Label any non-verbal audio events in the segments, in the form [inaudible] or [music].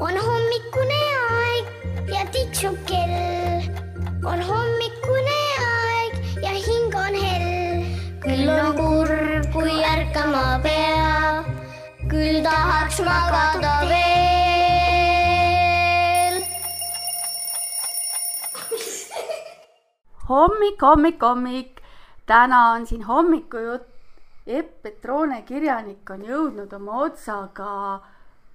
on hommikune aeg ja tiksub kell. on hommikune aeg ja hing on hell. küll on kurb, kui ärkama pea, küll tahaks magada veel. hommik, hommik, hommik. täna on siin hommikujutt. Epp Petrone kirjanik on jõudnud oma otsaga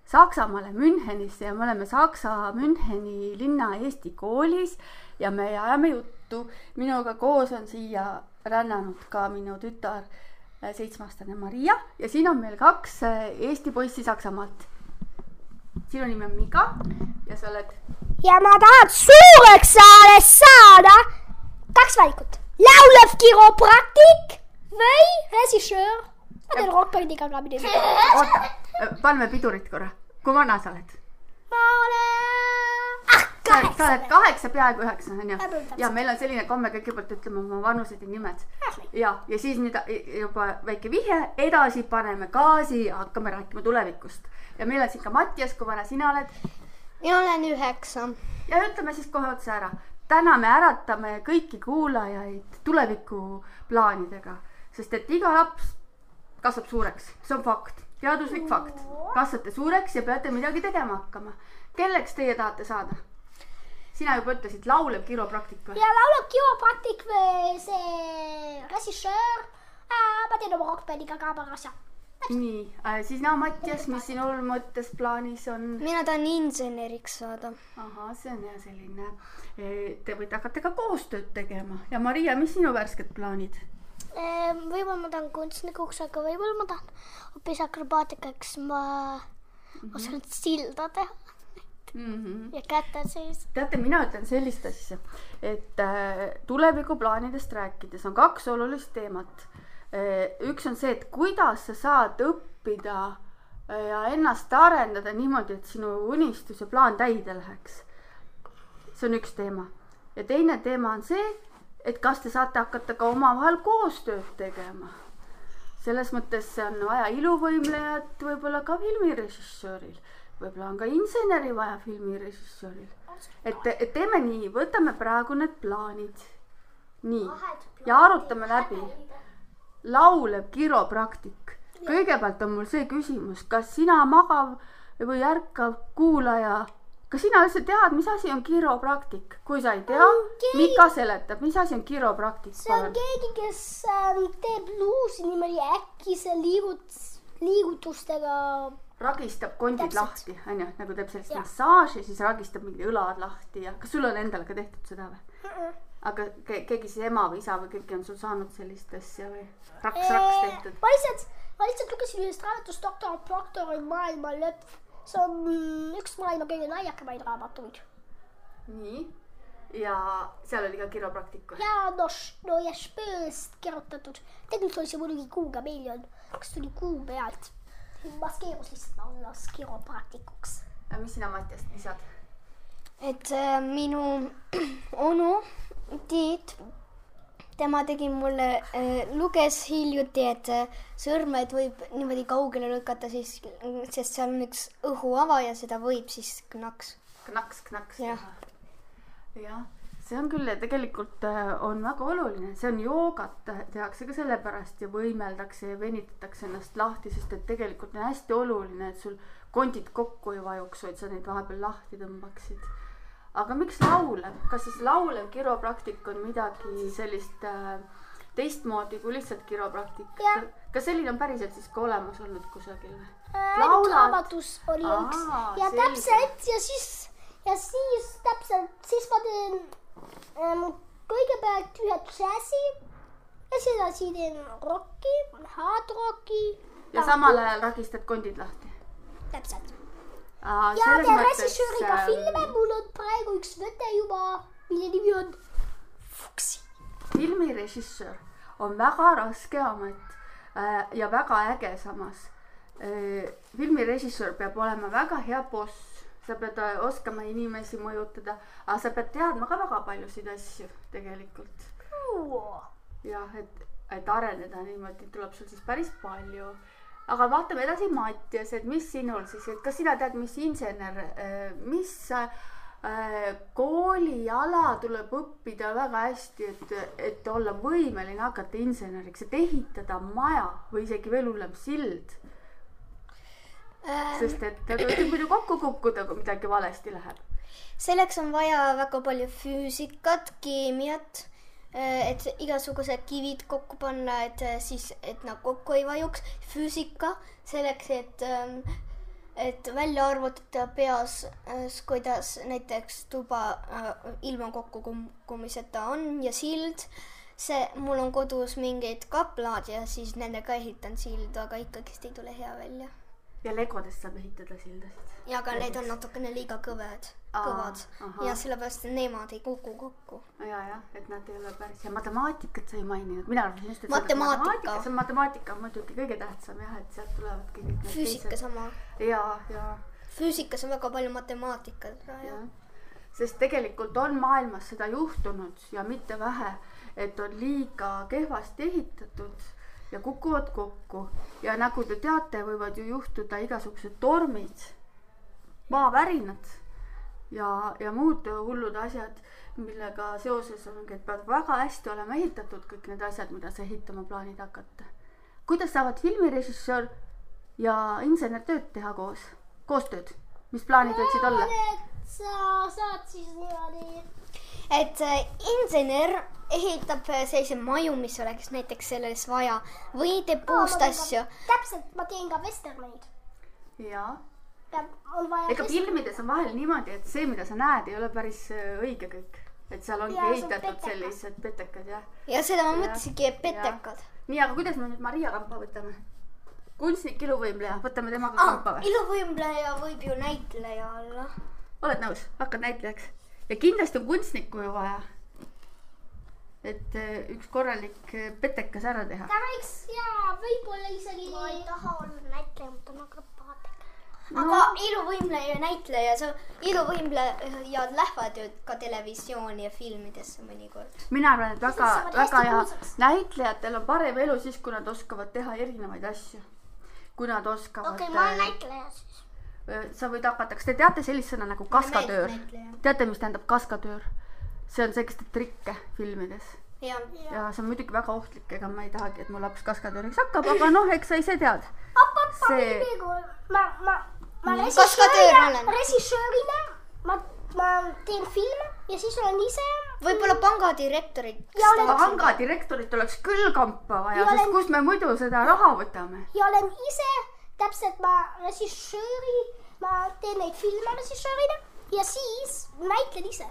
Saksamaale Münchenisse ja me oleme Saksa Müncheni linna eesti koolis ja me ajame juttu. minuga koos on siia rännanud ka minu tütar, äh, seitsmeaastane Maria ja siin on meil kaks äh, eesti poissi Saksamaalt. sinu nimi on Mika ja sa oled ja ma tahan suureks saades saada kaks valikut. laulev kiropraktik või režissöör. ma teen rokkbandiga ka midagi. oota, paneme pidurit korra. kui vana sa oled? ma olen, ah sa oled, sa oled kaheksa. kaheksa, peaaegu üheksa onju ja meil on selline komme kõigepealt ütleme oma vanused ja nimed. ja, ja siis nüüd juba väike vihje, edasi paneme gaasi ja hakkame rääkima tulevikust. ja meil on siin ka Mattias, kui vana sina oled? mina olen üheksa. ja ütleme siis kohe otse ära. täna me äratame kõiki kuulajaid tulevikuplaanidega, sest et iga laps kasvab suureks, see on fakt, teaduslik fakt. kasvate suureks ja peate midagi tegema hakkama. kelleks teie tahate saada? sina juba ütlesid laulev kiropraktik või? ja laulab kiropraktik või see režissöör. ma teen oma rokkbandiga ka paar asja. nii äh,, siis na Mattias, mis sinul mõttes plaanis on? mina tahan inseneriks saada. ahah, see on hea selline. Te võite hakata ka koostööd tegema ja Maria, mis sinu värsked plaanid? Ehm, võib-olla ma tahan kunstnikuks, aga võib-olla ma tahan hoopis akrobaatikaks, ma osan silda teha Mm -hmm. ja käte sees. teate, mina ütlen sellist asja, et äh, tulevikuplaanidest rääkides on kaks olulist teemat. üks on see, et kuidas sa saad õppida äh, ja ennast arendada niimoodi, et sinu unistus ja plaan täide läheks. see on üks teema ja teine teema on see, et kas te saate hakata ka omavahel koostööd tegema. selles mõttes on vaja iluvõimlejat võib-olla ka filmirežissööril, võib-olla on ka inseneri vaja filmirežissööril. et, et teeme nii, võtame praegu need plaanid. nii, ja arutame läbi. laulev kiropraktik. kõigepealt on mul see küsimus, kas sina magav või ärkav kuulaja, kas sina üldse tead, mis asi on kiropraktik? kui sa ei tea Okei., Mika seletab, mis asi on kiropraktik. see on keegi, kes ähm, teeb luusi niimoodi äkise liigut-, liigutustega. ragistab kondid Täpselt. lahti, onju, nagu teeb sellist massaaži, siis ragistab mingid õlad lahti ja kas sul on endale ka tehtud seda või? aga ke keegi siis ema või isa või keegi on sul saanud sellist asja või? raks-raks tehtud. ma lihtsalt, ma lihtsalt lugesin ühest raamatust Doktor Proktori Maailma lõpp. See on mm, üks maailma kõige naljakamaid raamatuid. nii, ja seal oli ka kiropraktik või? ja no, no ja spööst kirjutatud. tegelikult oli see muidugi kuuga miljon, kas tuli kuu pealt. maskeerus lihtsalt olla kiropraktikuks. mis sina, Mattias, lisad? et äh, minu [clears throat] onu Tiit, tema tegi mulle äh,, luges hiljuti, et äh, sõrmed võib niimoodi kaugele lükata siis, sest seal on üks õhuava ja seda võib siis knaks. knaks, knaks Jah. teha. jah, see on küll ja tegelikult äh, on väga oluline, see on joogat tehakse ka sellepärast ja võimeldakse ja venitatakse ennast lahti, sest et tegelikult on hästi oluline, et sul kondid kokku ei vajuks, vaid sa neid vahepeal lahti tõmbaksid. Aga miks laulev, kas siis laulev kiropraktik on midagi sellist äh, teistmoodi kui lihtsalt kiropraktik kas selline on päriselt siis ka olemas olnud kusagil või? Laulad? raamatus oli Aa, üks ja selge. täpselt ja siis ja siis täpselt, siis ma teen ähm, kõigepealt ühe džässi ja siis edasi teen rocki, hard rocki. ja samal ajal ragistad kondid lahti? täpselt. Aa, ja režissööriga ähm, filme, mul on praegu üks võte juba, mille nimi on Fuksi. filmirežissöör on väga raske amet äh, ja väga äge samas äh,. filmirežissöör peab olema väga hea boss, sa pead äh, oskama inimesi mõjutada, aga sa pead teadma ka väga paljusid asju tegelikult. jah, et, et areneda niimoodi tuleb sul siis päris palju aga vaatame edasi Mattias, et mis sinul siis, et kas sina tead, mis insener, mis äh, kooliala tuleb õppida väga hästi, et, et olla võimeline hakata inseneriks, et ehitada maja või isegi veel hullem sild Ähm, sest et ta võib muidu kokku kukkuda, kui midagi valesti läheb. selleks on vaja väga palju füüsikat, keemiat, et igasugused kivid kokku panna, et äh, siis, et nad kokku ei vajuks. füüsika selleks, et, ähm, et välja arvutada peas, äh, kuidas näiteks tuba äh, ilma kokkukukkumiseta on ja sild. see, mul on kodus mingid kaplad ja siis nendega ehitan sildu, aga ikkagist ei tule hea välja ja legodest saab ehitada sildasid. ja aga need on natukene liiga kõved, kõvad ahah. ja sellepärast nemad ei kuku kokku. ja, jah, et nad ei ole päris ja matemaatikat sa ei maininud, mina arvasin just, et Matemaatika. see on matemaatika muidugi kõige tähtsam jah, et sealt tulevadki kõik need füüsika sama. ja, ja, füüsikas on väga palju matemaatikat ja, ja. sest tegelikult on maailmas seda juhtunud ja mitte vähe, et on liiga kehvasti ehitatud ja kukuvad kokku ja nagu te teate, võivad ju juhtuda igasugused tormid, maavärinad ja, ja muud hullud asjad, millega seoses ongi, et peavad väga hästi olema ehitatud kõik need asjad, mida sa ehitama plaanid hakata. kuidas saavad filmirežissöör ja insener tööd teha koos, koostööd, mis plaanid võiksid olla? sa saad siis niimoodi et äh, insener ehitab äh, sellise maju, mis oleks näiteks selles vaja või teeb puust asju. täpselt, ma teen ka vesterneid. jaa on ega filmides on vahel niimoodi, et see, mida sa näed, ei ole päris äh, õige kõik. et seal ongi on ehitatud petekad. sellised petekad jah. ja seda ma mõtlesingi, et petekad. nii, aga kuidas me nüüd Maria Kampa võtame? kunstnik, iluvõimleja, võtame temaga Ah, kampa või? iluvõimleja võib ju näitleja olla. oled nõus, hakkad näitlejaks? Ja kindlasti on kunstnikku ju vaja. et eh, üks korralik eh, petekas ära teha. ta võiks ja võib-olla isegi. ma ei taha olla näitleja, ma tahan hakata vaatama. aga iluvõimleja ja näitleja, sa, iluvõimlejad lähevad ju ka televisiooni ja filmidesse mõnikord. mina arvan, et väga väga hea näitlejatel on parem elu siis, kui nad oskavad teha erinevaid asju. kui nad oskavad okei okay,, ma olen eh, näitleja siis. Sa võid hakata, kas te teate sellist sõna nagu kaskadöör teate, mis tähendab kaskadöör? see on see, kes teeb trikke filmides ja, ja see on muidugi väga ohtlik, ega ma ei tahagi, et mu laps kaskadööriks hakkab, aga noh, eks sa ise tead. see, ma, ma, ma režissöörina režissöörina ma, ma teen filme ja siis olen ise. võib-olla olen- pangadirektorit oleks küll kampa vaja Ja, sest olen- kust me muidu seda raha võtame? ja olen ise täpselt ma režissööri, ma teen neid filme režissöörina ja siis näitlen ise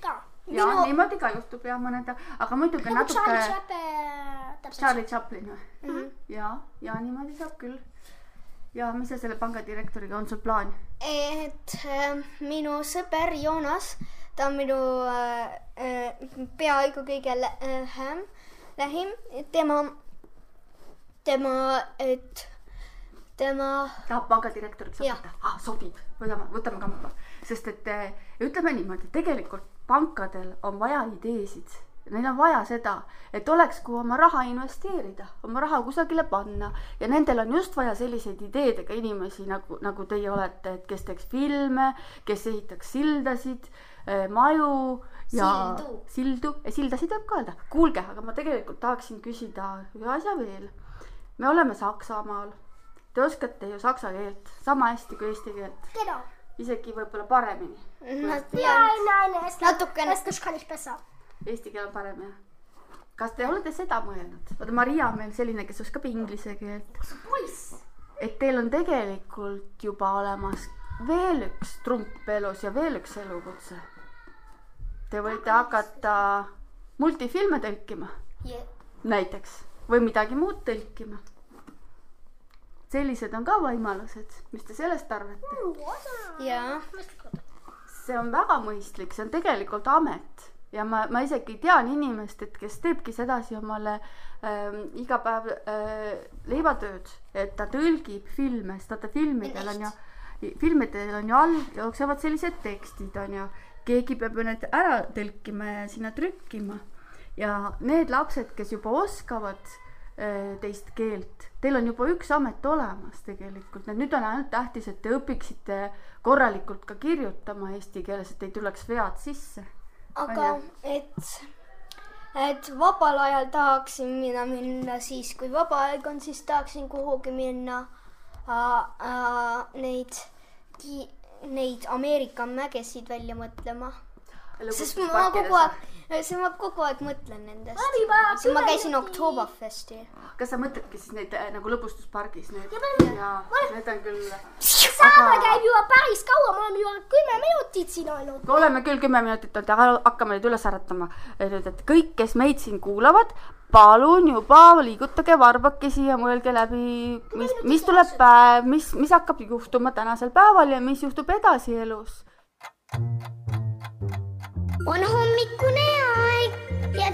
ka. ja Minu- niimoodi ka juhtub ja mõned, aga muidugi nagu Charlie natuke Chaplin täpselt. Charlie Chaplin või? Mhm. ja, ja niimoodi saab küll. ja mis sa selle pangadirektoriga, on sul plaan? et äh, minu sõber Joonas, ta on minu äh, äh, peaaegu kõige lähem, lähim, tema, tema, et tema, tahab pangadirektoriks Jah. hakata ah,, sobib, võtame, võtame kampa, sest et eh, ütleme niimoodi, tegelikult pankadel on vaja ideesid, neil on vaja seda, et oleks, kuhu oma raha investeerida, oma raha kusagile panna ja nendel on just vaja selliseid ideedega inimesi nagu, nagu teie olete, et kes teeks filme, kes ehitaks sildasid, maju ja Sildu. sildu, sildasid võib ka öelda. kuulge, aga ma tegelikult tahaksin küsida ühe asja veel. me oleme Saksamaal Te oskate ju saksa keelt sama hästi kui eesti keelt, Genau. isegi võib-olla paremini. Estnisch, Natukene-. Eesti keel on parem jah? kas te olete seda mõelnud? vaata Maria on meil selline, kes oskab inglise keelt. Poiss. et teil on tegelikult juba olemas veel üks trump elus ja veel üks elukutse. Te võite hakata multifilme tõlkima näiteks või midagi muud tõlkima. Sellised on ka võimalused, mis te sellest arvate? ja see on väga mõistlik, see on tegelikult amet. Ja ma, ma isegi tean inimest, et kes teebki sedasi omale ähm, iga päev äh, leivatööd, et ta tõlgib filme, sest vaata filmidel on ju, filmidel on ju all jooksevad sellised tekstid on ju, keegi peab ju need ära tõlkima ja sinna trükkima. Ja need lapsed, kes juba oskavad eh, teist keelt. Teil on juba üks amet olemas tegelikult, nüüd on ainult tähtis, et te õpiksite korralikult ka kirjutama eesti keeles, et ei tuleks vead sisse. aga et, et vabal ajal tahaksin mina minna siis, kui vaba aeg on, siis tahaksin kuhugi minna äh, äh, neid, neid Ameerika mägesid välja mõtlema sest ma kogu aeg, see ma kogu aeg mõtlen nendest. siis ma käisin Oktoberfestil. kas sa mõtledki siis neid äh, nagu lõbustuspargis need? ja need on küll. saade käib juba päris kaua, me oleme juba kümme minutit siin olnud. oleme küll kümme minutit olnud, aga hakkame nüüd üles äratama. nüüd, et kõik, kes meid siin kuulavad, palun juba liigutage varbakesi ja mõelge läbi, mis, mis tuleb päev, mis, mis hakkab juhtuma tänasel päeval ja mis juhtub edasi elus on hommikune ja